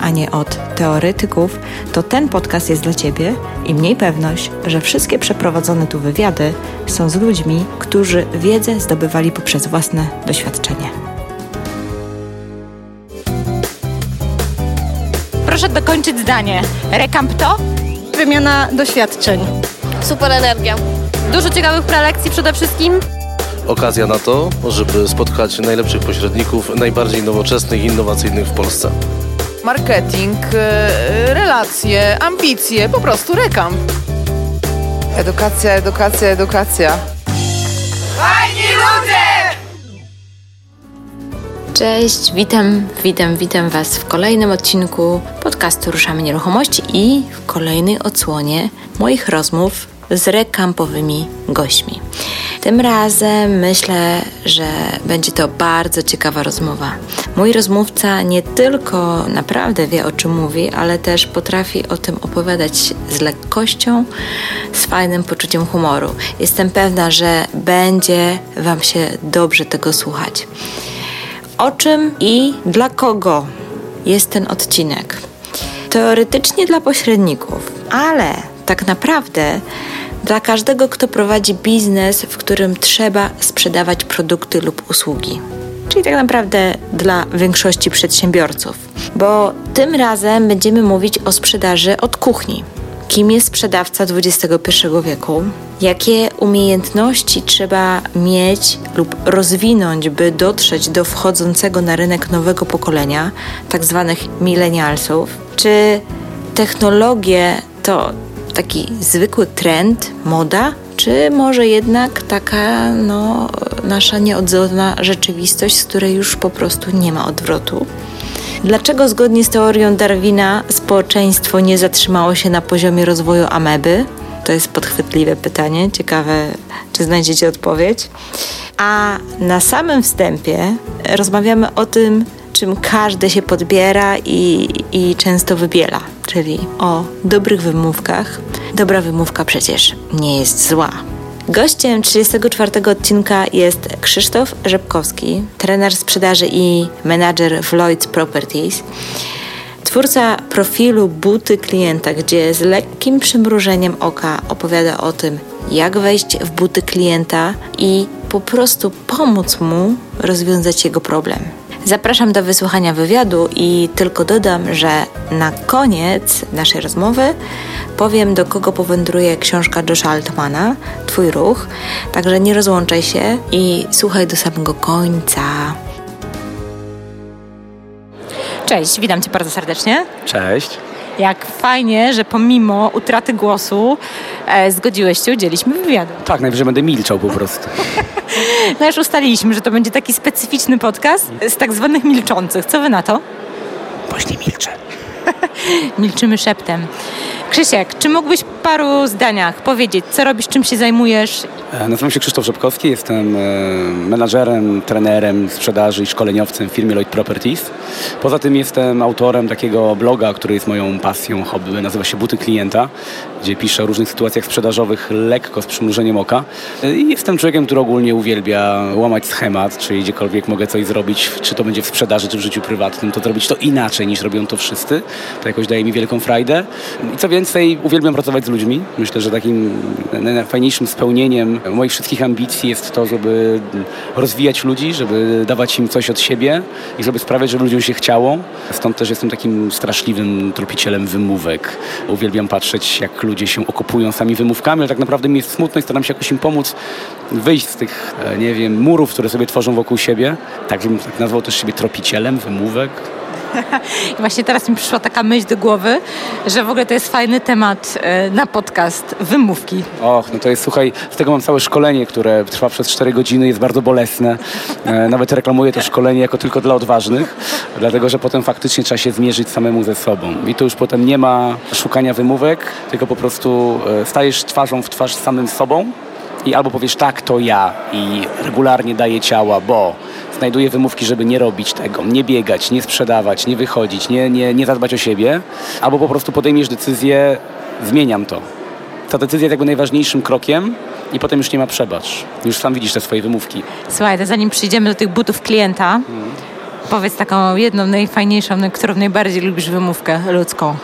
a nie od teoretyków, to ten podcast jest dla Ciebie i mniej pewność, że wszystkie przeprowadzone tu wywiady są z ludźmi, którzy wiedzę zdobywali poprzez własne doświadczenie. Proszę dokończyć zdanie. Rekamp to? Wymiana doświadczeń. Super energia. Dużo ciekawych prelekcji przede wszystkim. Okazja na to, żeby spotkać najlepszych pośredników, najbardziej nowoczesnych i innowacyjnych w Polsce. Marketing, e, relacje, ambicje, po prostu rekam. Edukacja, edukacja, edukacja. Cześć, witam, witam, witam Was w kolejnym odcinku podcastu Ruszamy Nieruchomości i w kolejnej odsłonie moich rozmów z rekampowymi gośćmi. Tym razem myślę, że będzie to bardzo ciekawa rozmowa. Mój rozmówca nie tylko naprawdę wie o czym mówi, ale też potrafi o tym opowiadać z lekkością, z fajnym poczuciem humoru. Jestem pewna, że będzie Wam się dobrze tego słuchać. O czym i dla kogo jest ten odcinek? Teoretycznie dla pośredników, ale tak naprawdę dla każdego, kto prowadzi biznes, w którym trzeba sprzedawać produkty lub usługi. Czyli tak naprawdę dla większości przedsiębiorców. Bo tym razem będziemy mówić o sprzedaży od kuchni. Kim jest sprzedawca XXI wieku? Jakie umiejętności trzeba mieć lub rozwinąć, by dotrzeć do wchodzącego na rynek nowego pokolenia, tak zwanych millennialsów? Czy technologie to taki zwykły trend, moda, czy może jednak taka no, nasza nieodzowna rzeczywistość, z której już po prostu nie ma odwrotu? Dlaczego zgodnie z teorią Darwina społeczeństwo nie zatrzymało się na poziomie rozwoju ameby? To jest podchwytliwe pytanie, ciekawe, czy znajdziecie odpowiedź. A na samym wstępie rozmawiamy o tym, czym każdy się podbiera i, i często wybiela, czyli o dobrych wymówkach. Dobra wymówka przecież nie jest zła. Gościem 34 odcinka jest Krzysztof Rzepkowski, trener sprzedaży i menadżer w Lloyds Properties. Twórca profilu Buty Klienta, gdzie z lekkim przymrużeniem oka opowiada o tym, jak wejść w buty klienta i po prostu pomóc mu rozwiązać jego problem. Zapraszam do wysłuchania wywiadu i tylko dodam, że na koniec naszej rozmowy powiem, do kogo powędruje książka Josha Altmana, Twój ruch. Także nie rozłączaj się i słuchaj do samego końca. Cześć, witam Cię bardzo serdecznie. Cześć. Jak fajnie, że pomimo utraty głosu e, zgodziłeś się udzielić mi wywiadu. Tak, najwyżej będę milczał po prostu. No już ustaliliśmy, że to będzie taki specyficzny podcast z tak zwanych milczących. Co Wy na to? Właśnie milczę. Milczymy szeptem. Krzysiek, czy mógłbyś w paru zdaniach powiedzieć, co robisz, czym się zajmujesz? E, Nazywam się Krzysztof Rzepkowski, jestem e, menadżerem, trenerem, sprzedaży i szkoleniowcem w firmie Lloyd Properties. Poza tym jestem autorem takiego bloga, który jest moją pasją, hobby, nazywa się Buty Klienta, gdzie piszę o różnych sytuacjach sprzedażowych lekko z przymrużeniem oka. E, I jestem człowiekiem, który ogólnie uwielbia łamać schemat, czyli gdziekolwiek mogę coś zrobić, czy to będzie w sprzedaży, czy w życiu prywatnym, to zrobić to inaczej niż robią to wszyscy. To jakoś daje mi wielką frajdę. I co więcej, uwielbiam pracować z ludźmi. Myślę, że takim najfajniejszym spełnieniem moich wszystkich ambicji jest to, żeby rozwijać ludzi, żeby dawać im coś od siebie i żeby sprawiać, żeby ludziom się chciało. Stąd też jestem takim straszliwym tropicielem wymówek. Uwielbiam patrzeć, jak ludzie się okopują sami wymówkami, ale tak naprawdę mi jest smutno i staram się jakoś im pomóc wyjść z tych, e, nie wiem, murów, które sobie tworzą wokół siebie. Tak bym tak nazwał też siebie tropicielem wymówek. I właśnie teraz mi przyszła taka myśl do głowy, że w ogóle to jest fajny temat e, na podcast wymówki. Och, no to jest, słuchaj, z tego mam całe szkolenie, które trwa przez 4 godziny, jest bardzo bolesne. E, nawet reklamuję to szkolenie jako tylko dla odważnych, dlatego że potem faktycznie trzeba się zmierzyć samemu ze sobą. I to już potem nie ma szukania wymówek, tylko po prostu e, stajesz twarzą w twarz z samym sobą i albo powiesz tak, to ja i regularnie daję ciała, bo znajduję wymówki, żeby nie robić tego, nie biegać, nie sprzedawać, nie wychodzić, nie, nie, nie zadbać o siebie, albo po prostu podejmiesz decyzję, zmieniam to. Ta decyzja jest jakby najważniejszym krokiem i potem już nie ma przebacz. Już sam widzisz te swoje wymówki. Słuchaj, to zanim przyjdziemy do tych butów klienta, powiedz taką jedną, najfajniejszą, na którą najbardziej lubisz wymówkę ludzką.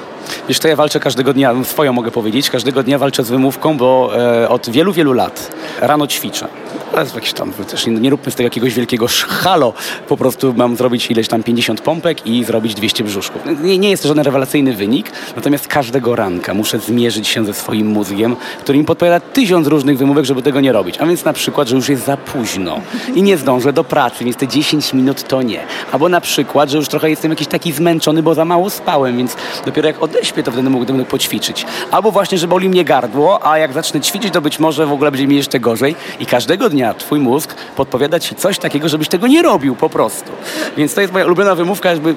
Wiesz, to ja walczę każdego dnia, swoją mogę powiedzieć, każdego dnia walczę z wymówką, bo e, od wielu, wielu lat rano ćwiczę. Ale jakieś tam, też nie, nie róbmy z tego jakiegoś wielkiego halo. Po prostu mam zrobić ileś tam 50 pompek i zrobić 200 brzuszków. Nie, nie jest to żaden rewelacyjny wynik, natomiast każdego ranka muszę zmierzyć się ze swoim mózgiem, który mi podpowiada tysiąc różnych wymówek, żeby tego nie robić. A więc na przykład, że już jest za późno i nie zdążę do pracy, więc te 10 minut to nie. Albo na przykład, że już trochę jestem jakiś taki zmęczony, bo za mało spałem, więc dopiero jak odeśpię, to wtedy mogę poćwiczyć. Albo właśnie, że boli mnie gardło, a jak zacznę ćwiczyć, to być może w ogóle będzie mi jeszcze gorzej. I każdego dnia twój mózg podpowiada ci coś takiego, żebyś tego nie robił po prostu. Więc to jest moja ulubiona wymówka, jakby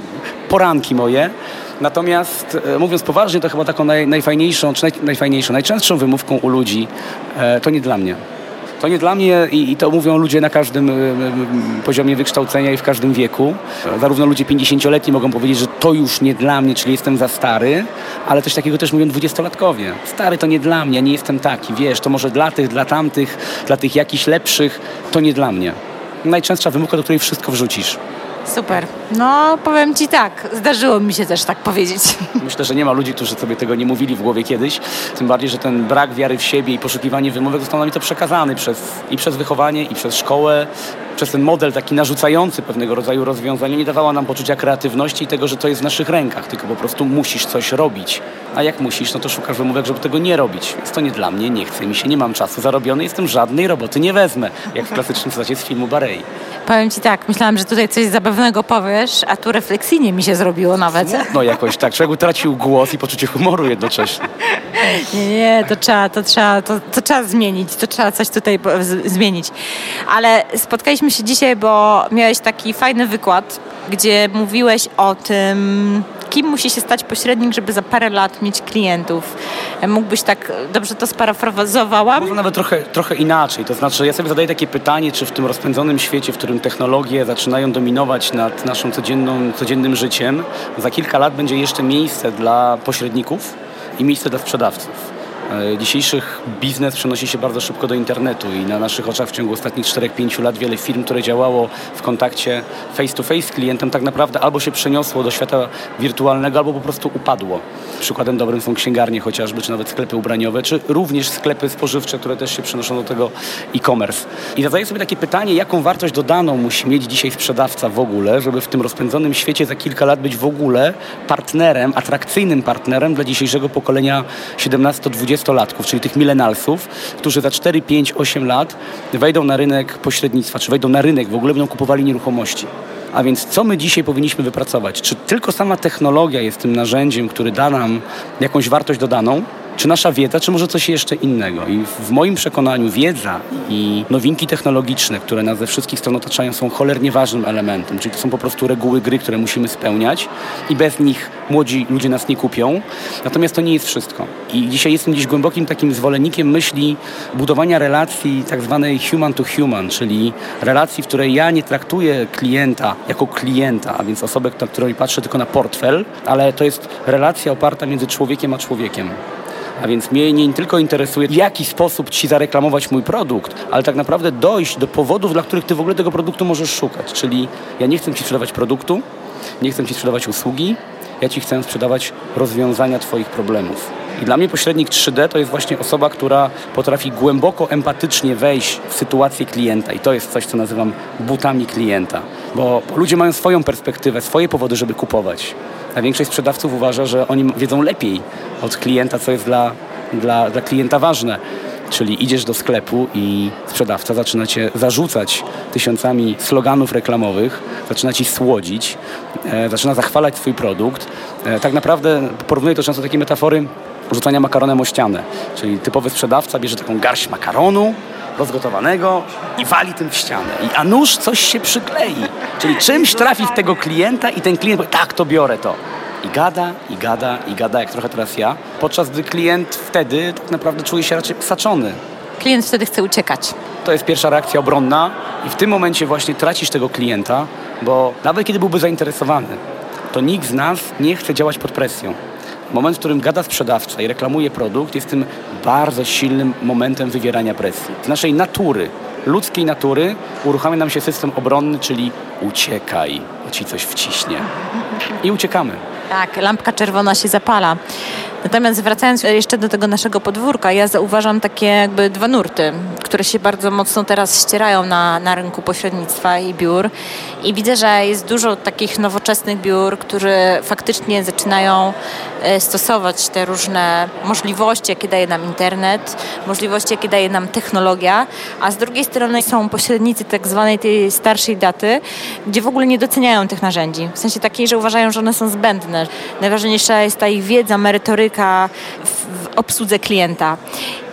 poranki moje. Natomiast e, mówiąc poważnie, to chyba taką naj, najfajniejszą, czy naj, najfajniejszą, najczęstszą wymówką u ludzi e, to nie dla mnie. To nie dla mnie i, i to mówią ludzie na każdym y, y, poziomie wykształcenia i w każdym wieku. Zarówno ludzie 50-letni mogą powiedzieć, że to już nie dla mnie, czyli jestem za stary, ale coś takiego też mówią dwudziestolatkowie. Stary to nie dla mnie, nie jestem taki, wiesz, to może dla tych, dla tamtych, dla tych jakichś lepszych, to nie dla mnie. Najczęstsza wymówka, do której wszystko wrzucisz. Super. No, powiem Ci tak, zdarzyło mi się też tak powiedzieć. Myślę, że nie ma ludzi, którzy sobie tego nie mówili w głowie kiedyś. Tym bardziej, że ten brak wiary w siebie i poszukiwanie wymówek został nam to przekazany przez, i przez wychowanie, i przez szkołę, przez ten model taki narzucający pewnego rodzaju rozwiązania nie dawała nam poczucia kreatywności i tego, że to jest w naszych rękach, tylko po prostu musisz coś robić. A jak musisz, no to szukasz wymówek, żeby tego nie robić. Więc to nie dla mnie, nie chce mi się, nie mam czasu zarobiony, jestem żadnej roboty nie wezmę, jak w klasycznym cytacie z filmu Barei. Powiem Ci tak, myślałam, że tutaj coś zabawnego powiesz, a tu refleksyjnie mi się zrobiło nawet. No jakoś tak, człowiek utracił głos i poczucie humoru jednocześnie. Nie, nie, to trzeba, to trzeba, to, to trzeba zmienić, to trzeba coś tutaj zmienić. Ale spotkaliśmy się dzisiaj, bo miałeś taki fajny wykład, gdzie mówiłeś o tym, kim musi się stać pośrednik, żeby za parę lat mieć klientów. Mógłbyś tak, dobrze to sparafrazowałam? Może nawet trochę, trochę inaczej. To znaczy, ja sobie zadaję takie pytanie, czy w tym rozpędzonym świecie, w którym technologie zaczynają dominować nad naszą codzienną, codziennym życiem, za kilka lat będzie jeszcze miejsce dla pośredników i miejsce dla sprzedawców. E, dzisiejszych biznes przenosi się bardzo szybko do internetu i na naszych oczach w ciągu ostatnich 4-5 lat wiele firm, które działało w kontakcie face to face z klientem tak naprawdę albo się przeniosło do świata wirtualnego, albo po prostu upadło. Przykładem dobrym są księgarnie chociażby, czy nawet sklepy ubraniowe, czy również sklepy spożywcze, które też się przenoszą do tego e-commerce. I zadaję sobie takie pytanie, jaką wartość dodaną musi mieć dzisiaj sprzedawca w ogóle, żeby w tym rozpędzonym świecie za kilka lat być w ogóle partnerem, atrakcyjnym partnerem dla dzisiejszego pokolenia 17-20 dwudziestolatków, czyli tych milenalsów, którzy za 4, 5, 8 lat wejdą na rynek pośrednictwa, czy wejdą na rynek, w ogóle będą kupowali nieruchomości. A więc co my dzisiaj powinniśmy wypracować? Czy tylko sama technologia jest tym narzędziem, który da nam jakąś wartość dodaną? Czy nasza wiedza, czy może coś jeszcze innego. I w moim przekonaniu wiedza i nowinki technologiczne, które nas ze wszystkich stron otaczają, są cholernie ważnym elementem. Czyli to są po prostu reguły gry, które musimy spełniać i bez nich młodzi ludzie nas nie kupią. Natomiast to nie jest wszystko. I dzisiaj jestem gdzieś głębokim takim zwolennikiem myśli budowania relacji tak zwanej human to human, czyli relacji, w której ja nie traktuję klienta jako klienta, a więc osobę, na którą patrzę tylko na portfel, ale to jest relacja oparta między człowiekiem a człowiekiem. A więc mnie nie tylko interesuje, w jaki sposób ci zareklamować mój produkt, ale tak naprawdę dojść do powodów, dla których ty w ogóle tego produktu możesz szukać. Czyli ja nie chcę ci sprzedawać produktu, nie chcę ci sprzedawać usługi, ja ci chcę sprzedawać rozwiązania twoich problemów. I dla mnie pośrednik 3D to jest właśnie osoba, która potrafi głęboko empatycznie wejść w sytuację klienta. I to jest coś, co nazywam butami klienta. Bo ludzie mają swoją perspektywę, swoje powody, żeby kupować. A większość sprzedawców uważa, że oni wiedzą lepiej od klienta, co jest dla, dla, dla klienta ważne. Czyli idziesz do sklepu i sprzedawca zaczyna cię zarzucać tysiącami sloganów reklamowych, zaczyna ci słodzić, e, zaczyna zachwalać swój produkt. E, tak naprawdę porównuję to często do takiej metafory rzucania makaronem o ścianę. Czyli typowy sprzedawca bierze taką garść makaronu, rozgotowanego i wali tym w ścianę. I, a nóż coś się przyklei. Czyli czymś trafi w tego klienta i ten klient powie, tak, to biorę to. I gada, i gada, i gada, jak trochę teraz ja. Podczas gdy klient wtedy tak naprawdę czuje się raczej saczony. klient wtedy chce uciekać. To jest pierwsza reakcja obronna i w tym momencie właśnie tracisz tego klienta, bo nawet kiedy byłby zainteresowany, to nikt z nas nie chce działać pod presją. Moment, w którym gada sprzedawca i reklamuje produkt, jest tym bardzo silnym momentem wywierania presji. Z naszej natury, ludzkiej natury, uruchamia nam się system obronny, czyli uciekaj, bo ci coś wciśnie. I uciekamy. Tak, lampka czerwona się zapala. Natomiast wracając jeszcze do tego naszego podwórka, ja zauważam takie jakby dwa nurty, które się bardzo mocno teraz ścierają na, na rynku pośrednictwa i biur. I widzę, że jest dużo takich nowoczesnych biur, które faktycznie zaczynają e, stosować te różne możliwości, jakie daje nam internet, możliwości, jakie daje nam technologia, a z drugiej strony są pośrednicy tak zwanej tej starszej daty, gdzie w ogóle nie doceniają tych narzędzi. W sensie takiej, że uważają, że one są zbędne. Najważniejsza jest ta ich wiedza, merytoryka w, w obsłudze klienta.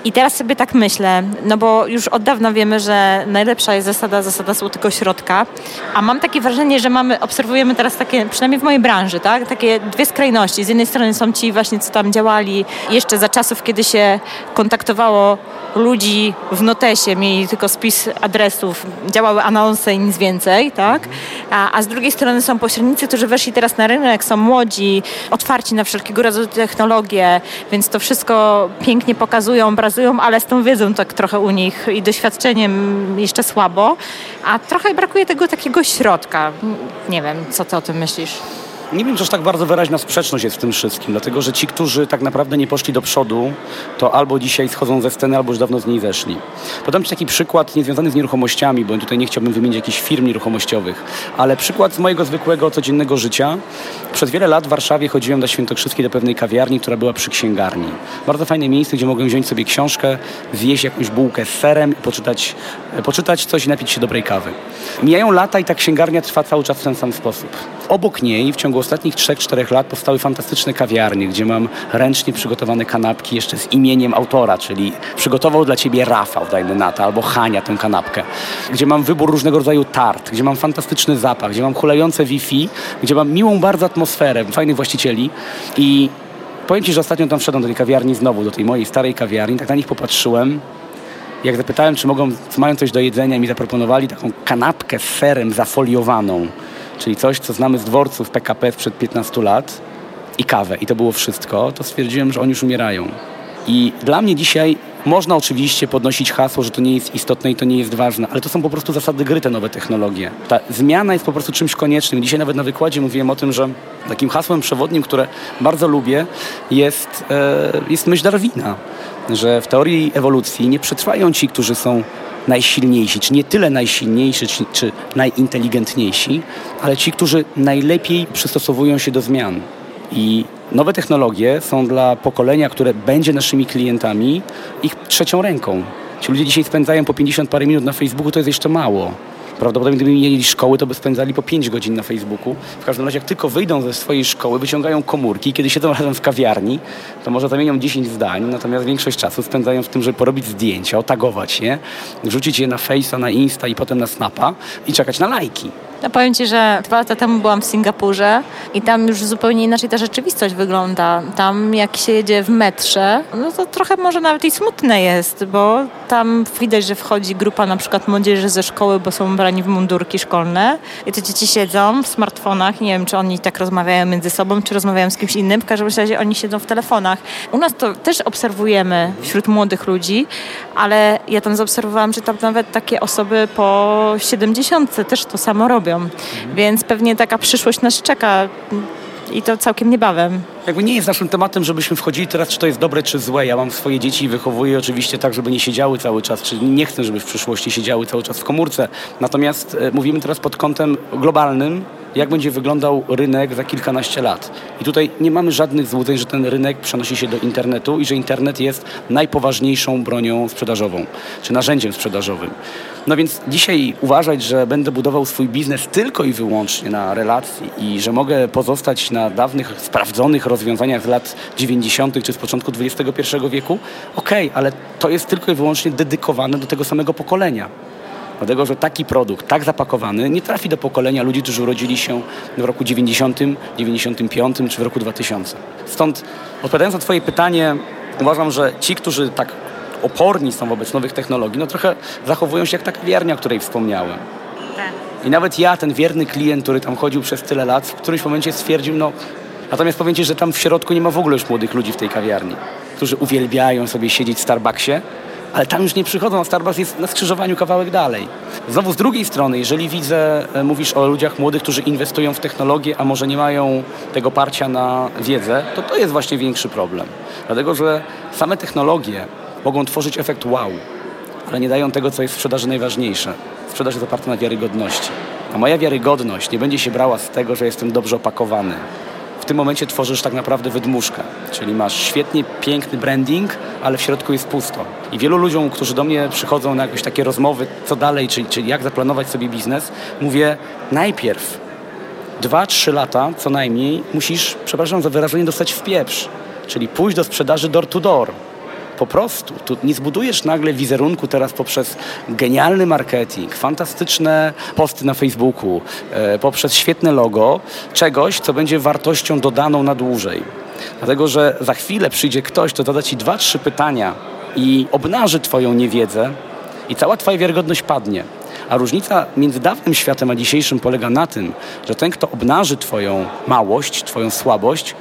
I teraz sobie tak myślę, no bo już od dawna wiemy, że najlepsza jest zasada, zasada złotego środka, a mam takie wrażenie, że mamy, obserwujemy teraz takie, przynajmniej w mojej branży, tak, takie dwie skrajności. Z jednej strony są ci właśnie, co tam działali jeszcze za czasów, kiedy się kontaktowało ludzi w notesie, mieli tylko spis adresów, działały anonse i nic więcej, tak? A, a z drugiej strony są pośrednicy, którzy weszli teraz na rynek, są młodzi, otwarci na wszelkiego rodzaju technologie, więc to wszystko pięknie pokazują, ale z tą wiedzą tak trochę u nich i doświadczeniem jeszcze słabo, a trochę brakuje tego takiego środka. Nie wiem, co ty o tym myślisz? Nie wiem, czy aż tak bardzo wyraźna sprzeczność jest w tym wszystkim, dlatego że ci, którzy tak naprawdę nie poszli do przodu, to albo dzisiaj schodzą ze sceny, albo już dawno z niej zeszli. Podam Ci taki przykład niezwiązany z nieruchomościami, bo tutaj nie chciałbym wymienić jakichś firm nieruchomościowych, ale przykład z mojego zwykłego, codziennego życia. Przez wiele lat w Warszawie chodziłem na Świętokrzyskiej do pewnej kawiarni, która była przy księgarni. Bardzo fajne miejsce, gdzie mogłem wziąć sobie książkę, zjeść jakąś bułkę z serem i poczytać, poczytać coś i napić się dobrej kawy. Mijają lata i ta księgarnia trwa cały czas w ten sam sposób. Obok niej w ciągu ostatnich 3-4 lat powstały fantastyczne kawiarnie, gdzie mam ręcznie przygotowane kanapki jeszcze z imieniem autora, czyli przygotował dla ciebie Rafał, dajmy na to, albo Hania tę kanapkę. Gdzie mam wybór różnego rodzaju tart, gdzie mam fantastyczny zapach, gdzie mam hulające Wi-Fi, gdzie mam miłą bardzo atmosferę, fajnych właścicieli i powiem Ci, że ostatnio tam wszedłem do tej kawiarni znowu, do tej mojej starej kawiarni, tak na nich popatrzyłem jak zapytałem, czy mogą, mają coś do jedzenia, mi zaproponowali taką kanapkę z serem zafoliowaną czyli coś, co znamy z dworców PKP sprzed 15 lat i kawę i to było wszystko, to stwierdziłem, że oni już umierają. I dla mnie dzisiaj można oczywiście podnosić hasło, że to nie jest istotne i to nie jest ważne, ale to są po prostu zasady gry, te nowe technologie. Ta zmiana jest po prostu czymś koniecznym. Dzisiaj nawet na wykładzie mówiłem o tym, że takim hasłem przewodnim, które bardzo lubię, jest, e, jest myśl Darwina, że w teorii ewolucji nie przetrwają ci, którzy są najsilniejsi, czy nie tyle najsilniejsi, czy, czy najinteligentniejsi, ale ci, którzy najlepiej przystosowują się do zmian. I nowe technologie są dla pokolenia, które będzie naszymi klientami, ich trzecią ręką. Ci ludzie dzisiaj spędzają po 50 parę minut na Facebooku, to jest jeszcze mało. Prawdopodobnie gdyby mieli szkoły, to by spędzali po 5 godzin na Facebooku. W każdym razie, jak tylko wyjdą ze swojej szkoły, wyciągają komórki, kiedy siedzą razem w kawiarni, to może zamienią 10 zdań, natomiast większość czasu spędzają w tym, żeby porobić zdjęcia, otagować je, wrzucić je na Face'a, na Insta i potem na Snapa i czekać na lajki. No powiem Ci, że dwa lata temu byłam w Singapurze i tam już zupełnie inaczej ta rzeczywistość wygląda. Tam jak się jedzie w metrze, no to trochę może nawet i smutne jest, bo tam widać, że wchodzi grupa na przykład młodzieży ze szkoły, bo są ubrani w mundurki szkolne i te dzieci siedzą w smartfonach. Nie wiem, czy oni tak rozmawiają między sobą, czy rozmawiają z kimś innym. W każdym razie oni siedzą w telefonach. U nas to też obserwujemy wśród młodych ludzi, ale ja tam zaobserwowałam, że tam nawet takie osoby po 70 też to samo robią. Mhm. Więc pewnie taka przyszłość nas czeka i to całkiem niebawem. Jakby nie jest naszym tematem, żebyśmy wchodzili teraz, czy to jest dobre, czy złe. Ja mam swoje dzieci i wychowuję oczywiście tak, żeby nie siedziały cały czas, czyli nie chcę, żeby w przyszłości siedziały cały czas w komórce. Natomiast e, mówimy teraz pod kątem globalnym, jak będzie wyglądał rynek za kilkanaście lat. I tutaj nie mamy żadnych złudzeń, że ten rynek przenosi się do internetu i że internet jest najpoważniejszą bronią sprzedażową, czy narzędziem sprzedażowym. No więc dzisiaj uważać, że będę budował swój biznes tylko i wyłącznie na relacji i że mogę pozostać na dawnych, sprawdzonych rozwiązaniach z lat 90. czy z początku XXI wieku, okej, okay, ale to jest tylko i wyłącznie dedykowane do tego samego pokolenia. Dlatego, że taki produkt, tak zapakowany, nie trafi do pokolenia ludzi, którzy urodzili się w roku 90, 95 czy w roku 2000. Stąd odpowiadając na Twoje pytanie, uważam, że ci, którzy tak oporni są wobec nowych technologii, no trochę zachowują się jak ta kawiarnia, o której wspomniałem. I nawet ja, ten wierny klient, który tam chodził przez tyle lat, w którymś momencie stwierdził, no natomiast powiem Ci, że tam w środku nie ma w ogóle już młodych ludzi w tej kawiarni, którzy uwielbiają sobie siedzieć w Starbucksie, ale tam już nie przychodzą, Starbucks jest na skrzyżowaniu kawałek dalej. Znowu z drugiej strony, jeżeli widzę, e, mówisz o ludziach młodych, którzy inwestują w technologię, a może nie mają tego parcia na wiedzę, to to jest właśnie większy problem. Dlatego, że same technologie mogą tworzyć efekt wow, ale nie dają tego, co jest w sprzedaży najważniejsze. Sprzedaż jest oparta na wiarygodności. A moja wiarygodność nie będzie się brała z tego, że jestem dobrze opakowany, w tym momencie tworzysz tak naprawdę wydmuszkę. Czyli masz świetnie piękny branding, ale w środku jest pusto. I wielu ludziom, którzy do mnie przychodzą na jakieś takie rozmowy, co dalej, czyli, jak zaplanować sobie biznes, mówię najpierw dwa, trzy lata co najmniej musisz, przepraszam za wyrażenie, dostać w pieprz. Czyli pójść do sprzedaży door to door po prostu. Tu nie zbudujesz nagle wizerunku teraz poprzez genialny marketing, fantastyczne posty na Facebooku, e, poprzez świetne logo, czegoś, co będzie wartością dodaną na dłużej. Dlatego, że za chwilę przyjdzie ktoś, kto zada ci dwa, trzy pytania i obnaży twoją niewiedzę i cała twoja wiarygodność padnie. A różnica między dawnym światem a dzisiejszym polega na tym, że ten, kto obnaży twoją małość, twoją słabość,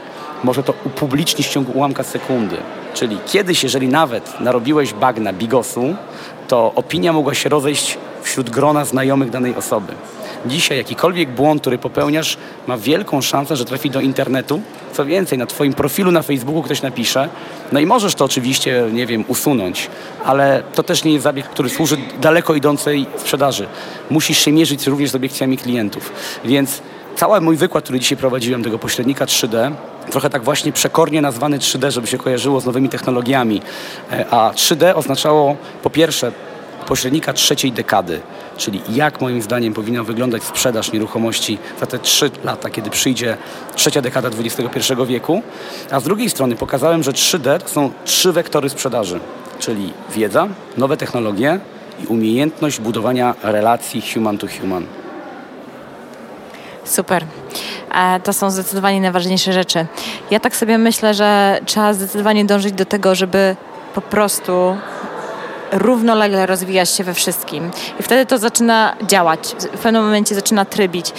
może to upublicznić w ciągu ułamka sekundy. Czyli kiedyś, jeżeli nawet narobiłeś bagna bigosu, to opinia mogła się rozejść wśród grona znajomych danej osoby. Dzisiaj jakikolwiek błąd, który popełniasz, ma wielką szansę, że trafi do internetu. Co więcej, na Twoim profilu na Facebooku ktoś napisze. No i możesz to oczywiście, nie wiem, usunąć, ale to też nie jest zabieg, który służy daleko idącej sprzedaży. Musisz się mierzyć również z obiekcjami klientów. Więc cały mój wykład, który dzisiaj prowadziłem, tego pośrednika 3D, trochę tak właśnie przekornie nazwany 3D, żeby się kojarzyło z nowymi technologiami. E, a 3D oznaczało po pierwsze pośrednika trzeciej dekady, czyli jak moim zdaniem powinna wyglądać sprzedaż nieruchomości za te trzy lata, kiedy przyjdzie trzecia dekada XXI wieku. A z drugiej strony pokazałem, że 3D to są trzy wektory sprzedaży, czyli wiedza, nowe technologie i umiejętność budowania relacji human to human. Super. To są zdecydowanie najważniejsze rzeczy. Ja tak sobie myślę, że trzeba zdecydowanie dążyć do tego, żeby po prostu równolegle rozwijać się we wszystkim. I wtedy to zaczyna działać. W pewnym momencie zaczyna trybić.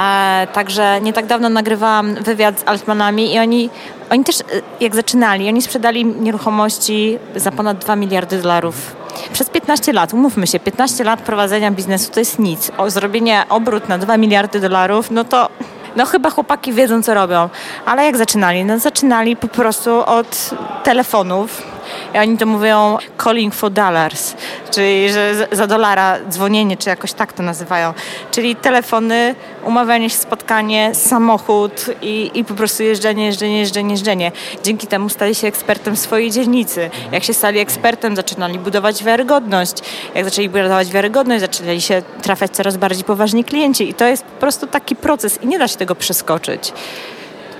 E, także nie tak dawno nagrywałam wywiad z Altmanami i oni, oni też, e, jak zaczynali, oni sprzedali nieruchomości za ponad 2 miliardy dolarów przez 15 lat, umówmy się, 15 lat prowadzenia biznesu to jest nic. O zrobienie obrót na 2 miliardy dolarów, no to no chyba chłopaki wiedzą, co robią. Ale jak zaczynali? No zaczynali po prostu od telefonów, i oni to mówią calling for dollars, czyli że za dolara dzwonienie, czy jakoś tak to nazywają. Czyli telefony, umawianie się, spotkanie, samochód i, i po prostu jeżdżenie, jeżdżenie, jeżdżenie, jeżdżenie. Dzięki temu stali się ekspertem swojej dzielnicy. Jak się stali ekspertem, zaczynali budować wiarygodność. Jak zaczęli budować wiarygodność, zaczęli się trafiać coraz bardziej poważni klienci i to jest po prostu taki proces i nie da się tego przeskoczyć.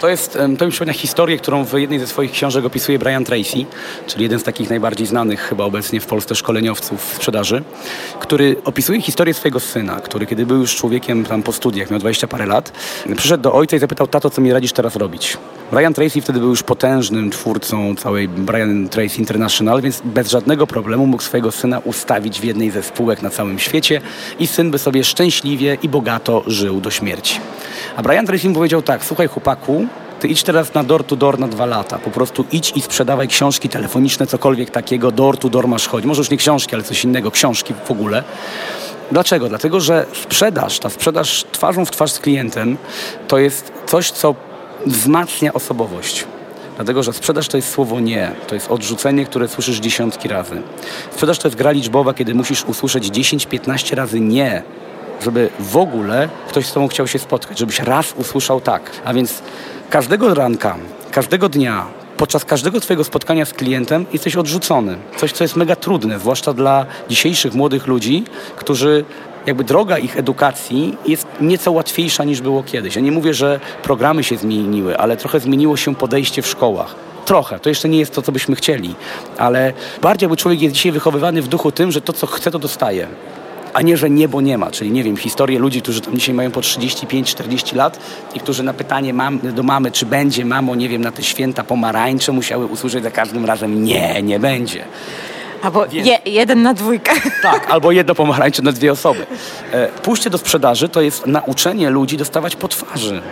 To jest, to mi przypomina historię, którą w jednej ze swoich książek opisuje Brian Tracy, czyli jeden z takich najbardziej znanych chyba obecnie w Polsce szkoleniowców w sprzedaży, który opisuje historię swojego syna, który kiedy był już człowiekiem tam po studiach, miał 20 parę lat, przyszedł do ojca i zapytał, tato, co mi radzisz teraz robić? Brian Tracy wtedy był już potężnym twórcą całej Brian Tracy International, więc bez żadnego problemu mógł swojego syna ustawić w jednej ze spółek na całym świecie i syn by sobie szczęśliwie i bogato żył do śmierci. A Brian Tracy mu powiedział tak, słuchaj chłopaku, ty idź teraz na door to door na dwa lata. Po prostu idź i sprzedawaj książki telefoniczne, cokolwiek takiego. Door to door masz chodzić. Może już nie książki, ale coś innego, książki w ogóle. Dlaczego? Dlatego, że sprzedaż, ta sprzedaż twarzą w twarz z klientem, to jest coś, co wzmacnia osobowość. Dlatego, że sprzedaż to jest słowo nie, to jest odrzucenie, które słyszysz dziesiątki razy. Sprzedaż to jest gra liczbowa, kiedy musisz usłyszeć 10-15 razy nie, żeby w ogóle ktoś z tobą chciał się spotkać, żebyś raz usłyszał tak. A więc każdego ranka, każdego dnia, podczas każdego twojego spotkania z klientem jesteś odrzucony. Coś, co jest mega trudne, zwłaszcza dla dzisiejszych młodych ludzi, którzy jakby droga ich edukacji jest nieco łatwiejsza niż było kiedyś. Ja nie mówię, że programy się zmieniły, ale trochę zmieniło się podejście w szkołach. Trochę, to jeszcze nie jest to, co byśmy chcieli, ale bardziej jakby człowiek jest dzisiaj wychowywany w duchu tym, że to, co chce, to dostaje a nie, że niebo nie ma. Czyli nie wiem, historie ludzi, którzy tam dzisiaj mają po 35-40 lat i którzy na pytanie mam, do mamy, czy będzie mamo, nie wiem, na te święta pomarańcze musiały usłyszeć za każdym razem nie, nie będzie. Albo je, jeden na dwójkę. Tak, albo jedno pomarańcze na dwie osoby. E, Pójście do sprzedaży to jest nauczenie ludzi dostawać po twarzy.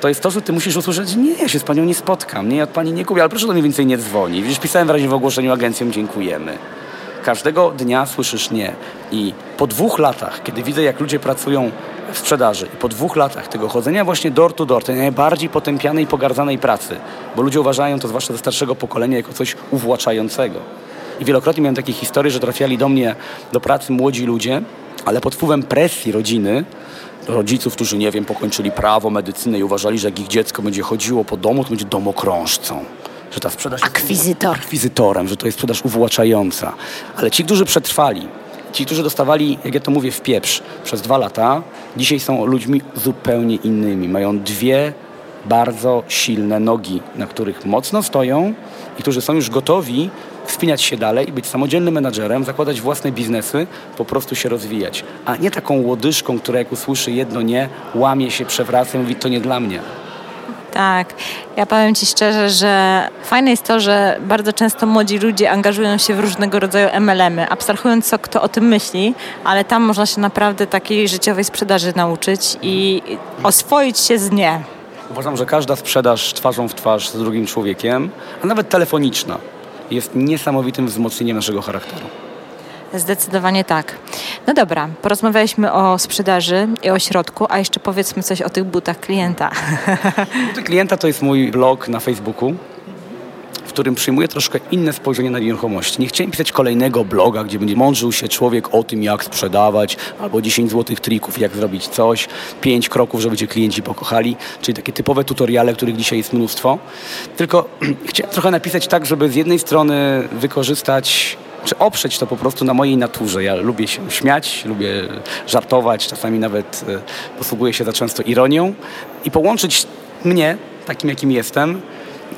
To jest to, że ty musisz usłyszeć, nie, ja się z panią nie spotkam, nie, ja od pani nie kupię, ale proszę do mnie więcej nie dzwoni. Widzisz, pisałem w razie w ogłoszeniu agencjom, dziękujemy. Każdego dnia słyszysz nie. I po dwóch latach, kiedy widzę, jak ludzie pracują w sprzedaży i po dwóch latach tego chodzenia właśnie door to door, tej najbardziej potępianej i pogardzanej pracy, bo ludzie uważają to, zwłaszcza ze starszego pokolenia, jako coś uwłaczającego. I wielokrotnie miałem takie historie, że trafiali do mnie do pracy młodzi ludzie, ale pod wpływem presji rodziny, rodziców, którzy, nie wiem, pokończyli prawo, medycynę i uważali, że jak ich dziecko będzie chodziło po domu, to będzie domokrążcą. Że ta sprzedaż jest Akwizytor. akwizytorem, że to jest sprzedaż uwłaczająca. Ale ci, którzy przetrwali, ci, którzy dostawali, jak ja to mówię, w pieprz przez dwa lata, dzisiaj są ludźmi zupełnie innymi. Mają dwie bardzo silne nogi, na których mocno stoją i którzy są już gotowi wspinać się dalej, być samodzielnym menadżerem, zakładać własne biznesy, po prostu się rozwijać. A nie taką łodyżką, która jak usłyszy jedno nie, łamie się, przewraca i mówi, to nie dla mnie. Tak. Ja powiem Ci szczerze, że fajne jest to, że bardzo często młodzi ludzie angażują się w różnego rodzaju MLM-y, abstrahując co kto o tym myśli, ale tam można się naprawdę takiej życiowej sprzedaży nauczyć i oswoić się z nie. Uważam, że każda sprzedaż twarzą w twarz z drugim człowiekiem, a nawet telefoniczna, jest niesamowitym wzmocnieniem naszego charakteru. Zdecydowanie tak. No dobra, porozmawialiśmy o sprzedaży i o środku, a jeszcze powiedzmy coś o tych butach klienta. Buty klienta to jest mój blog na Facebooku, w którym przyjmuję troszkę inne spojrzenie na nieruchomości. Nie chciałem pisać kolejnego bloga, gdzie będzie mądrzył się człowiek o tym, jak sprzedawać, albo 10 złotych trików, jak zrobić coś, 5 kroków, żeby cię klienci pokochali, czyli takie typowe tutoriale, których dzisiaj jest mnóstwo. Tylko chciałem trochę napisać tak, żeby z jednej strony wykorzystać czy oprzeć to po prostu na mojej naturze. Ja lubię się śmiać, lubię żartować, czasami nawet e, posługuję się za często ironią i połączyć mnie, takim jakim jestem,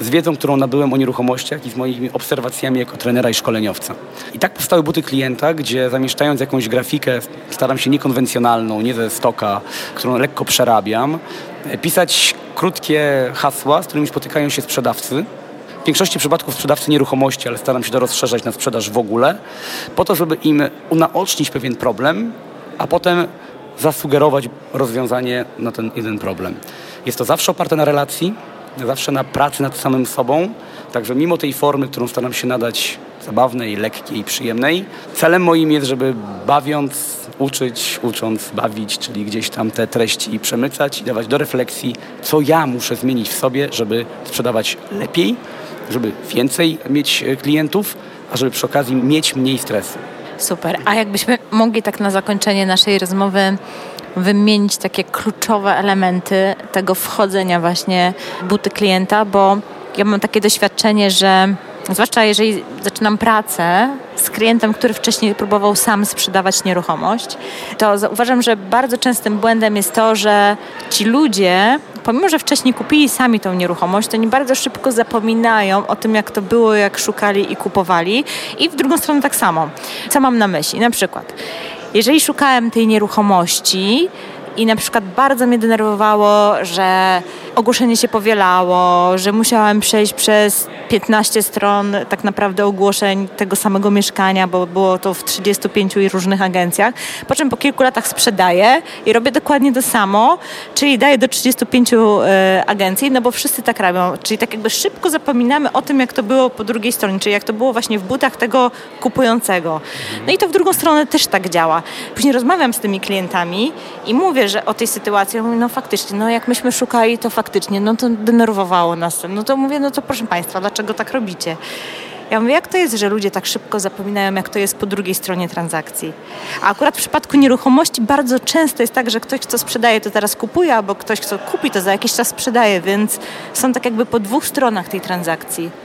z wiedzą, którą nabyłem o nieruchomościach i z moimi obserwacjami jako trenera i szkoleniowca. I tak powstały buty klienta, gdzie zamieszczając jakąś grafikę, staram się niekonwencjonalną, nie ze stoka, którą lekko przerabiam, e, pisać krótkie hasła, z którymi spotykają się sprzedawcy, w większości przypadków sprzedawcy nieruchomości, ale staram się to rozszerzać na sprzedaż w ogóle, po to, żeby im unaocznić pewien problem, a potem zasugerować rozwiązanie na ten jeden problem. Jest to zawsze oparte na relacji, zawsze na pracy nad samym sobą, także mimo tej formy, którą staram się nadać zabawnej, lekkiej, przyjemnej, celem moim jest, żeby bawiąc, uczyć, ucząc, bawić, czyli gdzieś tam te treści przemycać i dawać do refleksji, co ja muszę zmienić w sobie, żeby sprzedawać lepiej, żeby więcej mieć e, klientów, a żeby przy okazji mieć mniej stresu. Super. A jakbyśmy mogli tak na zakończenie naszej rozmowy wymienić takie kluczowe elementy tego wchodzenia właśnie buty klienta, bo ja mam takie doświadczenie, że zwłaszcza jeżeli zaczynam pracę z klientem, który wcześniej próbował sam sprzedawać nieruchomość, to zauważam, że bardzo częstym błędem jest to, że ci ludzie, pomimo że wcześniej kupili sami tą nieruchomość, to oni bardzo szybko zapominają o tym, jak to było, jak szukali i kupowali. I w drugą stronę tak samo. Co mam na myśli? Na przykład, jeżeli szukałem tej nieruchomości i na przykład bardzo mnie denerwowało, że ogłoszenie się powielało, że musiałam przejść przez 15 stron tak naprawdę ogłoszeń tego samego mieszkania, bo było to w 35 różnych agencjach. Po czym po kilku latach sprzedaję i robię dokładnie to samo, czyli daję do 35 e, agencji, no bo wszyscy tak robią. Czyli tak jakby szybko zapominamy o tym, jak to było po drugiej stronie, czyli jak to było właśnie w butach tego kupującego. No i to w drugą stronę też tak działa. Później rozmawiam z tymi klientami i mówię, że o tej sytuacji, mówię, no faktycznie, no jak myśmy szukali, to faktycznie, no to denerwowało nas. No to mówię, no to proszę Państwa, dlaczego tak robicie? Ja mówię, jak to jest, że ludzie tak szybko zapominają, jak to jest po drugiej stronie transakcji? A akurat w przypadku nieruchomości bardzo często jest tak, że ktoś, kto sprzedaje, to teraz kupuje, albo ktoś, kto kupi, to za jakiś czas sprzedaje, więc są tak jakby po dwóch stronach tej transakcji.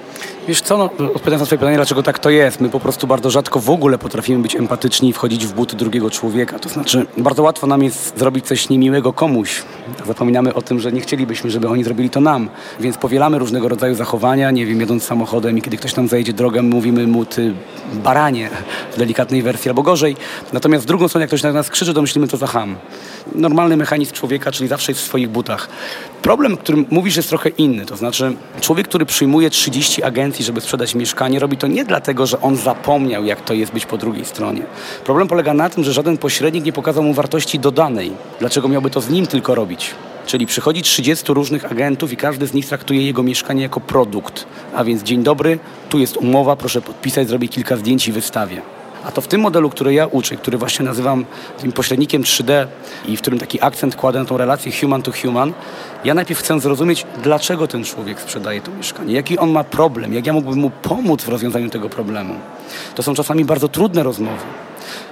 Wiesz co, no, odpowiadając na twoje pytanie, dlaczego tak to jest? My po prostu bardzo rzadko w ogóle potrafimy być empatyczni i wchodzić w buty drugiego człowieka. To znaczy, bardzo łatwo nam jest zrobić coś niemiłego komuś. Zapominamy o tym, że nie chcielibyśmy, żeby oni zrobili to nam. Więc powielamy różnego rodzaju zachowania, nie wiem, jedąc samochodem i kiedy ktoś nam zajdzie drogę, mówimy mu ty baranie w delikatnej wersji albo gorzej. Natomiast w drugą stronę, jak ktoś na nas krzyczy, to myślimy to za ham. Normalny mechanizm człowieka, czyli zawsze jest w swoich butach. Problem, o którym mówisz, jest trochę inny. To znaczy, człowiek, który przyjmuje 30 agencji żeby sprzedać mieszkanie, robi to nie dlatego, że on zapomniał, jak to jest być po drugiej stronie. Problem polega na tym, że żaden pośrednik nie pokazał mu wartości dodanej. Dlaczego miałby to z nim tylko robić? Czyli przychodzi 30 różnych agentów i każdy z nich traktuje jego mieszkanie jako produkt. A więc dzień dobry, tu jest umowa, proszę podpisać, zrobię kilka zdjęć i wystawię. A to w tym modelu, który ja uczę, który właśnie nazywam tym pośrednikiem 3D i w którym taki akcent kładę na tą relację human to human, ja najpierw chcę zrozumieć, dlaczego ten człowiek sprzedaje to mieszkanie, jaki on ma problem, jak ja mógłbym mu pomóc w rozwiązaniu tego problemu. To są czasami bardzo trudne rozmowy.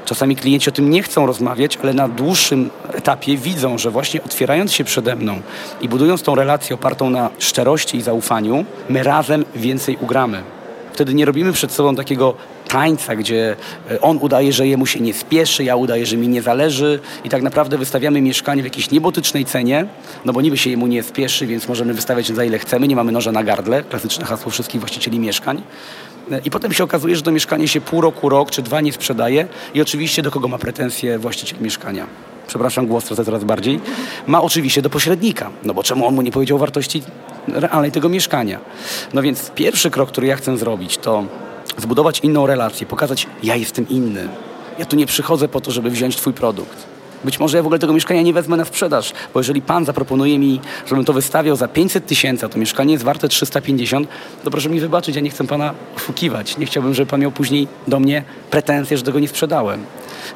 Czasami klienci o tym nie chcą rozmawiać, ale na dłuższym etapie widzą, że właśnie otwierając się przede mną i budując tą relację opartą na szczerości i zaufaniu, my razem więcej ugramy. Wtedy nie robimy przed sobą takiego tańca, gdzie e, on udaje, że jemu się nie spieszy, ja udaję, że mi nie zależy i tak naprawdę wystawiamy mieszkanie w jakiejś niebotycznej cenie, no bo niby się jemu nie spieszy, więc możemy wystawiać za ile chcemy, nie mamy noża na gardle, klasyczne hasło wszystkich właścicieli mieszkań. I potem się okazuje, że to mieszkanie się pół roku, rok czy dwa nie sprzedaje i oczywiście do kogo ma pretensje właściciel mieszkania przepraszam, głos tracę coraz bardziej, ma oczywiście do pośrednika. No bo czemu on mu nie powiedział wartości realnej tego mieszkania? No więc pierwszy krok, który ja chcę zrobić, to zbudować inną relację, pokazać, ja jestem inny. Ja tu nie przychodzę po to, żeby wziąć twój produkt. Być może ja w ogóle tego mieszkania nie wezmę na sprzedaż, bo jeżeli pan zaproponuje mi, żebym to wystawiał za 500 tysięcy, a to mieszkanie jest warte 350, to proszę mi wybaczyć, ja nie chcę pana oszukiwać. Nie chciałbym, żeby pan miał później do mnie pretensje, że tego nie sprzedałem.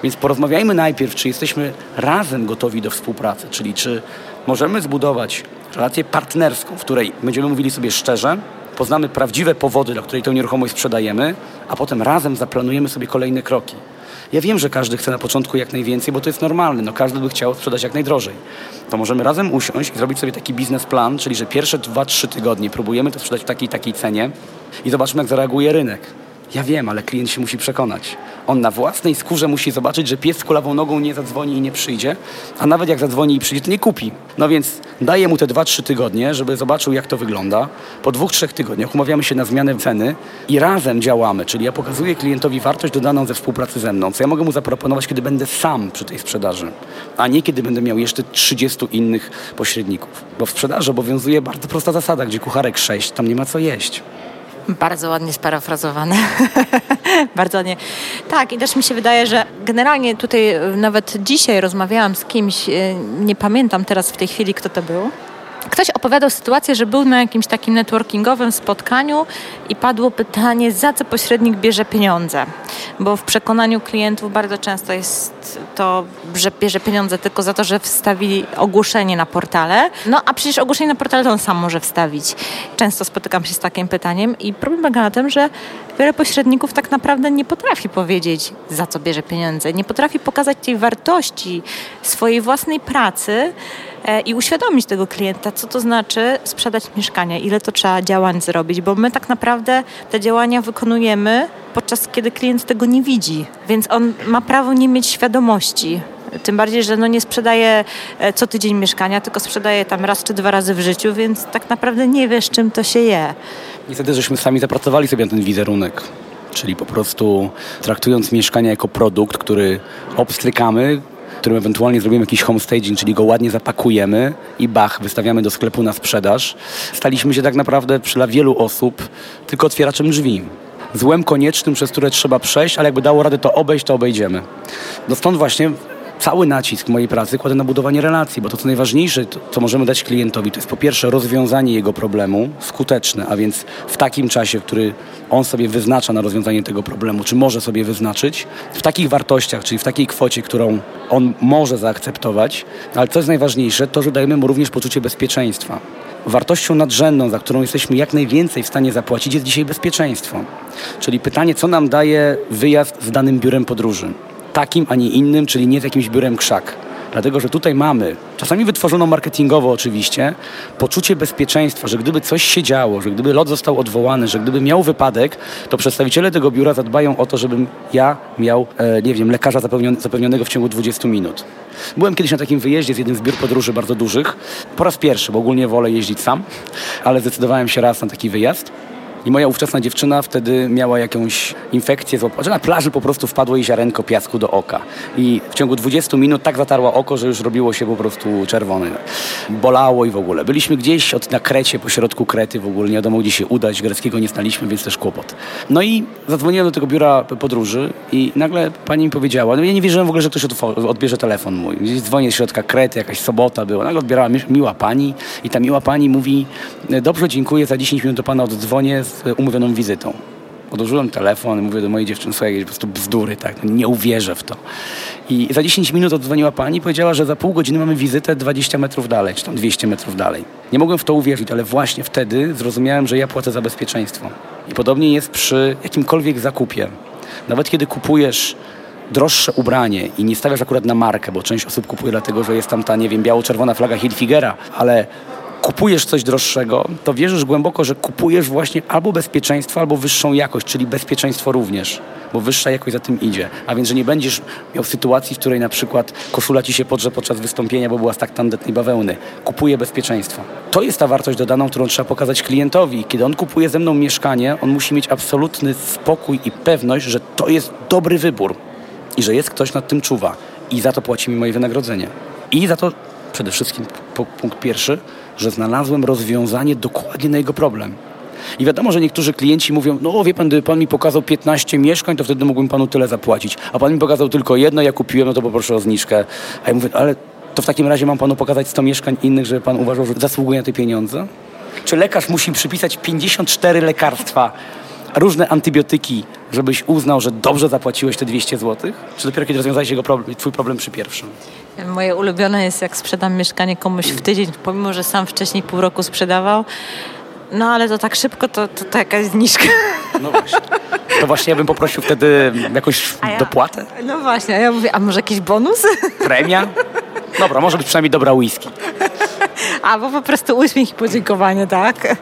Więc porozmawiajmy najpierw, czy jesteśmy razem gotowi do współpracy, czyli czy możemy zbudować relację partnerską, w której będziemy mówili sobie szczerze, poznamy prawdziwe powody, dla której tę nieruchomość sprzedajemy, a potem razem zaplanujemy sobie kolejne kroki. Ja wiem, że każdy chce na początku jak najwięcej, bo to jest normalne. No, każdy by chciał sprzedać jak najdrożej. To możemy razem usiąść i zrobić sobie taki biznesplan, czyli że pierwsze 2-3 tygodnie próbujemy to sprzedać w takiej takiej cenie i zobaczmy, jak zareaguje rynek. Ja wiem, ale klient się musi przekonać. On na własnej skórze musi zobaczyć, że pies z kulawą nogą nie zadzwoni i nie przyjdzie, a nawet jak zadzwoni i przyjdzie, to nie kupi. No więc daję mu te 2-3 tygodnie, żeby zobaczył, jak to wygląda. Po dwóch, trzech tygodniach umawiamy się na zmianę ceny i razem działamy, czyli ja pokazuję klientowi wartość dodaną ze współpracy ze mną, co ja mogę mu zaproponować, kiedy będę sam przy tej sprzedaży, a nie kiedy będę miał jeszcze 30 innych pośredników. Bo w sprzedaży obowiązuje bardzo prosta zasada, gdzie kucharek 6, tam nie ma co jeść. Bardzo ładnie sparafrazowane. Bardzo ładnie. Tak, i też mi się wydaje, że generalnie tutaj nawet dzisiaj rozmawiałam z kimś, e, nie pamiętam teraz w tej chwili, kto to był Ktoś opowiadał sytuację, że był na jakimś takim networkingowym spotkaniu i padło pytanie, za co pośrednik bierze pieniądze. Bo w przekonaniu klientów bardzo często jest to, że bierze pieniądze tylko za to, że wstawili ogłoszenie na portale. No a przecież ogłoszenie na portale to on sam może wstawić. Często spotykam się z takim pytaniem i problem polega na tym, że wiele pośredników tak naprawdę nie potrafi powiedzieć, za co bierze pieniądze. Nie potrafi pokazać tej wartości swojej własnej pracy, i uświadomić tego klienta, co to znaczy sprzedać mieszkanie, ile to trzeba działań zrobić, bo my tak naprawdę te działania wykonujemy podczas kiedy klient tego nie widzi, więc on ma prawo nie mieć świadomości. Tym bardziej, że no nie sprzedaje e, co tydzień mieszkania, tylko sprzedaje tam raz czy dwa razy w życiu, więc tak naprawdę nie wiesz, czym to się je. Niestety, żeśmy sami zapracowali sobie na ten wizerunek. Czyli po prostu traktując mieszkania jako produkt, który obstrykamy, którym ewentualnie zrobimy jakiś homestaging, czyli go ładnie zapakujemy i bach, wystawiamy do sklepu na sprzedaż, staliśmy się tak naprawdę dla wielu osób tylko otwieraczem drzwi złem koniecznym, przez które trzeba przejść, ale jakby dało radę to obejść, to obejdziemy. No stąd właśnie cały nacisk mojej pracy kładę na budowanie relacji, bo to co najważniejsze, to, co możemy dać klientowi, to jest po pierwsze rozwiązanie jego problemu, skuteczne, a więc w takim czasie, który on sobie wyznacza na rozwiązanie tego problemu, czy może sobie wyznaczyć, w takich wartościach, czyli w takiej kwocie, którą on może zaakceptować, ale co jest najważniejsze, to, że dajemy mu również poczucie bezpieczeństwa. Wartością nadrzędną, za którą jesteśmy jak najwięcej w stanie zapłacić, jest dzisiaj bezpieczeństwo. Czyli pytanie, co nam daje wyjazd z danym biurem podróży takim, a nie innym, czyli nie z jakimś biurem krzak. Dlatego, że tutaj mamy, czasami wytworzono marketingowo oczywiście, poczucie bezpieczeństwa, że gdyby coś się działo, że gdyby lot został odwołany, że gdyby miał wypadek, to przedstawiciele tego biura zadbają o to, żebym ja miał, e, nie wiem, lekarza zapewnionego w ciągu 20 minut. Byłem kiedyś na takim wyjeździe z jednym z biur podróży bardzo dużych. Po raz pierwszy, bo ogólnie wolę jeździć sam, ale zdecydowałem się raz na taki wyjazd. I moja ówczesna dziewczyna wtedy miała jakąś infekcję, że na plaży po prostu wpadło jej ziarenko piasku do oka. I w ciągu 20 minut tak zatarła oko, że już robiło się po prostu czerwone. Bolało i w ogóle. Byliśmy gdzieś od, na Krecie, po środku Krety w ogóle, nie wiadomo gdzie się udać, greckiego nie znaliśmy, więc też kłopot. No i zadzwoniłem do tego biura podróży i nagle pani mi powiedziała, no ja nie wierzyłem w ogóle, że ktoś odbierze telefon mój. Gdzieś dzwonię z środka Krety, jakaś sobota była. Nagle odbierała miła pani i ta miła pani mówi, dobrze, dziękuję, za 10 minut do pana oddzwonię z umówioną wizytą. Odłożyłem telefon i mówię do mojej dziewczyny, słuchaj, po prostu bzdury, tak, nie uwierzę w to. I za 10 minut oddzwoniła pani i powiedziała, że za pół godziny mamy wizytę 20 metrów dalej, czy tam 200 metrów dalej. Nie mogłem w to uwierzyć, ale właśnie wtedy zrozumiałem, że ja płacę za bezpieczeństwo. I podobnie jest przy jakimkolwiek zakupie. Nawet kiedy kupujesz droższe ubranie i nie stawiasz akurat na markę, bo część osób kupuje dlatego, że jest tam ta, nie wiem, biało-czerwona flaga Hilfigera, ale kupujesz coś droższego, to wierzysz głęboko, że kupujesz właśnie albo bezpieczeństwo, albo wyższą jakość, czyli bezpieczeństwo również, bo wyższa jakość za tym idzie. A więc, że nie będziesz miał sytuacji, w której na przykład koszula ci się podrze podczas wystąpienia, bo była z tak tandetnej bawełny. Kupuję bezpieczeństwo. To jest ta wartość dodaną, którą trzeba pokazać klientowi. Kiedy on kupuje ze mną mieszkanie, on musi mieć absolutny spokój i pewność, że to jest dobry wybór i że jest ktoś nad tym czuwa. I za to płaci mi moje wynagrodzenie. I za to przede wszystkim punkt pierwszy, że znalazłem rozwiązanie dokładnie na jego problem. I wiadomo, że niektórzy klienci mówią, no wie pan, gdyby pan mi pokazał 15 mieszkań, to wtedy mógłbym panu tyle zapłacić. A pan mi pokazał tylko jedno, ja kupiłem, no to poproszę o zniżkę. A ja mówię, ale to w takim razie mam panu pokazać 100 mieszkań innych, żeby pan uważał, że zasługuje na te pieniądze? Czy lekarz musi przypisać 54 lekarstwa, różne antybiotyki, żebyś uznał, że dobrze zapłaciłeś te 200 zł? Czy dopiero kiedy rozwiązałeś jego problem, twój problem przy pierwszym? Moje ulubione jest, jak sprzedam mieszkanie komuś w tydzień, pomimo, że sam wcześniej pół roku sprzedawał. No ale to tak szybko, to, to, to jakaś zniżka. No właśnie. To właśnie ja bym poprosił wtedy jakąś ja, dopłatę? No właśnie, a ja mówię, a może jakiś bonus? Premia? Dobra, może być przynajmniej dobra whisky. Albo po prostu uśmiech i podziękowanie, tak?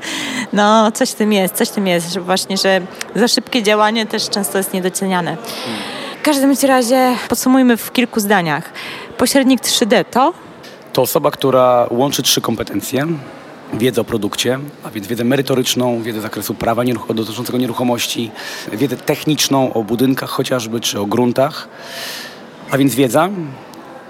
No, coś w tym jest, coś w tym jest, że właśnie, że za szybkie działanie też często jest niedoceniane. W każdym razie podsumujmy w kilku zdaniach. Pośrednik 3D to? To osoba, która łączy trzy kompetencje. Wiedzę o produkcie, a więc wiedzę merytoryczną, wiedzę z zakresu prawa nieruch- dotyczącego nieruchomości, wiedzę techniczną o budynkach chociażby, czy o gruntach, a więc wiedza.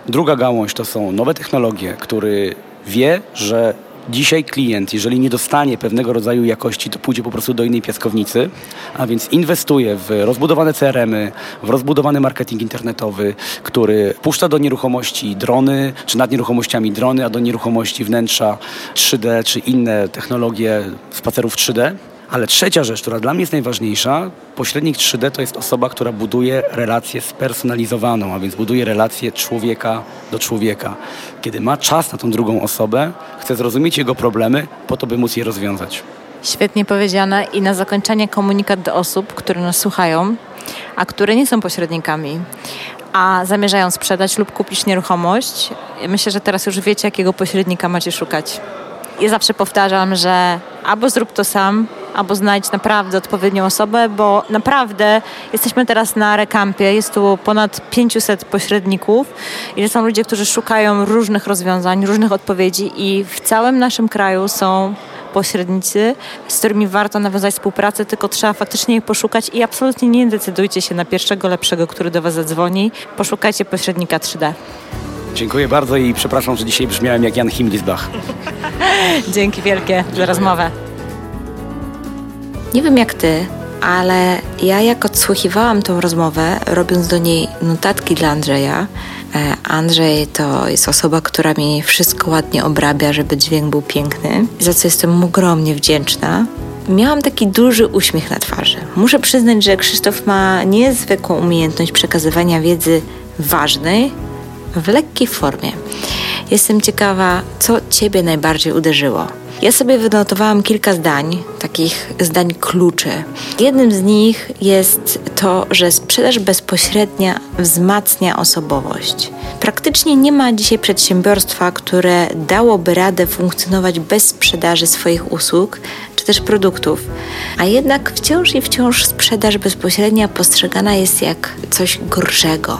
Druga gałąź to są nowe technologie, który wie, że Dzisiaj klient, jeżeli nie dostanie pewnego rodzaju jakości, to pójdzie po prostu do innej piaskownicy, a więc inwestuje w rozbudowane CRM-y, w rozbudowany marketing internetowy, który puszcza do nieruchomości drony, czy nad nieruchomościami drony, a do nieruchomości wnętrza 3D, czy inne technologie spacerów 3D. Ale trzecia rzecz, która dla mnie jest najważniejsza, pośrednik 3D to jest osoba, która buduje relację spersonalizowaną, a więc buduje relację człowieka do człowieka. Kiedy ma czas na tą drugą osobę, chce zrozumieć jego problemy, po to, by móc je rozwiązać. Świetnie powiedziane i na zakończenie komunikat do osób, które nas słuchają, a które nie są pośrednikami, a zamierzają sprzedać lub kupić nieruchomość. Myślę, że teraz już wiecie, jakiego pośrednika macie szukać. Ja zawsze powtarzam, że albo zrób to sam, albo znajdź naprawdę odpowiednią osobę, bo naprawdę jesteśmy teraz na rekampie, jest tu ponad 500 pośredników i to są ludzie, którzy szukają różnych rozwiązań, różnych odpowiedzi i w całym naszym kraju są pośrednicy, z którymi warto nawiązać współpracę, tylko trzeba faktycznie ich poszukać i absolutnie nie decydujcie się na pierwszego lepszego, który do Was zadzwoni. Poszukajcie pośrednika 3D. Dziękuję bardzo i przepraszam, że dzisiaj brzmiałem jak Jan Himlisbach. Dzięki wielkie za rozmowę. Nie wiem jak ty, ale ja jak odsłuchiwałam tą rozmowę, robiąc do niej notatki dla Andrzeja, e, Andrzej to jest osoba, która mi wszystko ładnie obrabia, żeby dźwięk był piękny, za co jestem mu ogromnie wdzięczna. Miałam taki duży uśmiech na twarzy. Muszę przyznać, że Krzysztof ma niezwykłą umiejętność przekazywania wiedzy ważnej w lekkiej formie. Jestem ciekawa, co Ciebie najbardziej uderzyło. Ja sobie wynotowałam kilka zdań, takich zdań kluczy. Jednym z nich jest to, że sprzedaż bezpośrednia wzmacnia osobowość. Praktycznie nie ma dzisiaj przedsiębiorstwa, które dałoby radę funkcjonować bez sprzedaży swoich usług czy też produktów. A jednak wciąż i wciąż sprzedaż bezpośrednia postrzegana jest jak coś gorszego.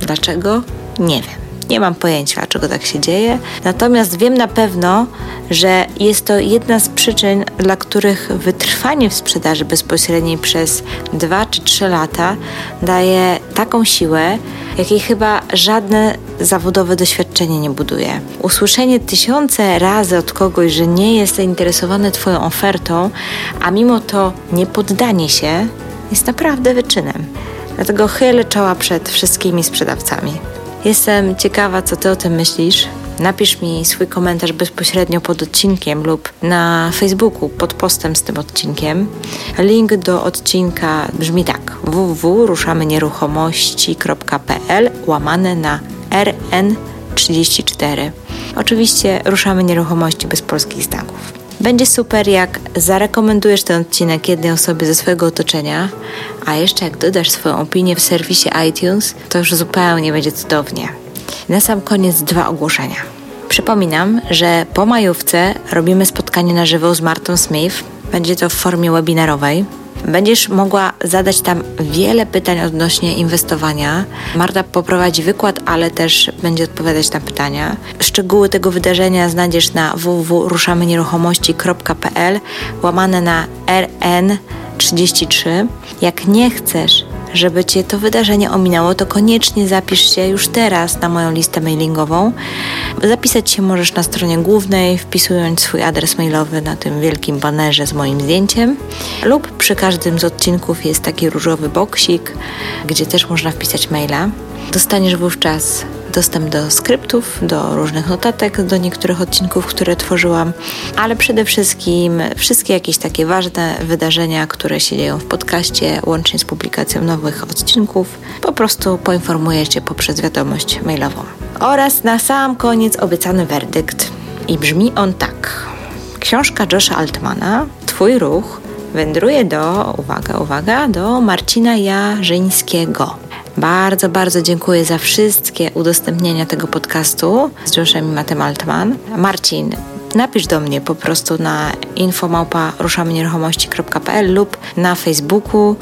Dlaczego? Nie wiem. Nie mam pojęcia, dlaczego tak się dzieje. Natomiast wiem na pewno, że jest to jedna z przyczyn, dla których wytrwanie w sprzedaży bezpośredniej przez 2 czy 3 lata daje taką siłę, jakiej chyba żadne zawodowe doświadczenie nie buduje. Usłyszenie tysiące razy od kogoś, że nie jest zainteresowany Twoją ofertą, a mimo to nie poddanie się, jest naprawdę wyczynem. Dlatego chylę czoła przed wszystkimi sprzedawcami. Jestem ciekawa, co Ty o tym myślisz. Napisz mi swój komentarz bezpośrednio pod odcinkiem lub na Facebooku pod postem z tym odcinkiem. Link do odcinka brzmi tak: www.ruszamynieruchomości.pl łamane na RN34. Oczywiście ruszamy nieruchomości bez polskich znaków. Będzie super, jak zarekomendujesz ten odcinek jednej osobie ze swojego otoczenia, a jeszcze jak dodasz swoją opinię w serwisie iTunes, to już zupełnie będzie cudownie. Na sam koniec dwa ogłoszenia. Przypominam, że po majówce robimy spotkanie na żywo z Martą Smith. Będzie to w formie webinarowej. Będziesz mogła zadać tam wiele pytań odnośnie inwestowania. Marta poprowadzi wykład, ale też będzie odpowiadać na pytania. Szczegóły tego wydarzenia znajdziesz na www.ruszamynieruchomości.pl łamane na RN33. Jak nie chcesz żeby Cię to wydarzenie ominęło, to koniecznie zapisz się już teraz na moją listę mailingową. Zapisać się możesz na stronie głównej, wpisując swój adres mailowy na tym wielkim banerze z moim zdjęciem, lub przy każdym z odcinków jest taki różowy boksik, gdzie też można wpisać maila. Dostaniesz wówczas dostęp do skryptów, do różnych notatek, do niektórych odcinków, które tworzyłam, ale przede wszystkim wszystkie jakieś takie ważne wydarzenia, które się dzieją w podcaście, łącznie z publikacją nowych odcinków, po prostu poinformuję Cię poprzez wiadomość mailową. Oraz na sam koniec obiecany werdykt. I brzmi on tak. Książka Josha Altmana, Twój ruch, wędruje do, uwaga, uwaga, do Marcina Jarzyńskiego. Bardzo, bardzo dziękuję za wszystkie udostępnienia tego podcastu z Joshem i Matem Altman. Marcin, napisz do mnie po prostu na infomałpa lub na Facebooku.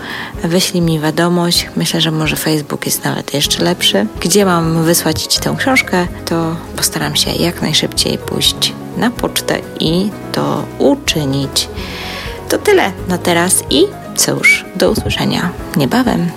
Wyślij mi wiadomość. Myślę, że może Facebook jest nawet jeszcze lepszy. Gdzie mam wysłać Ci tę książkę, to postaram się jak najszybciej pójść na pocztę i to uczynić. To tyle na teraz i cóż, do usłyszenia niebawem.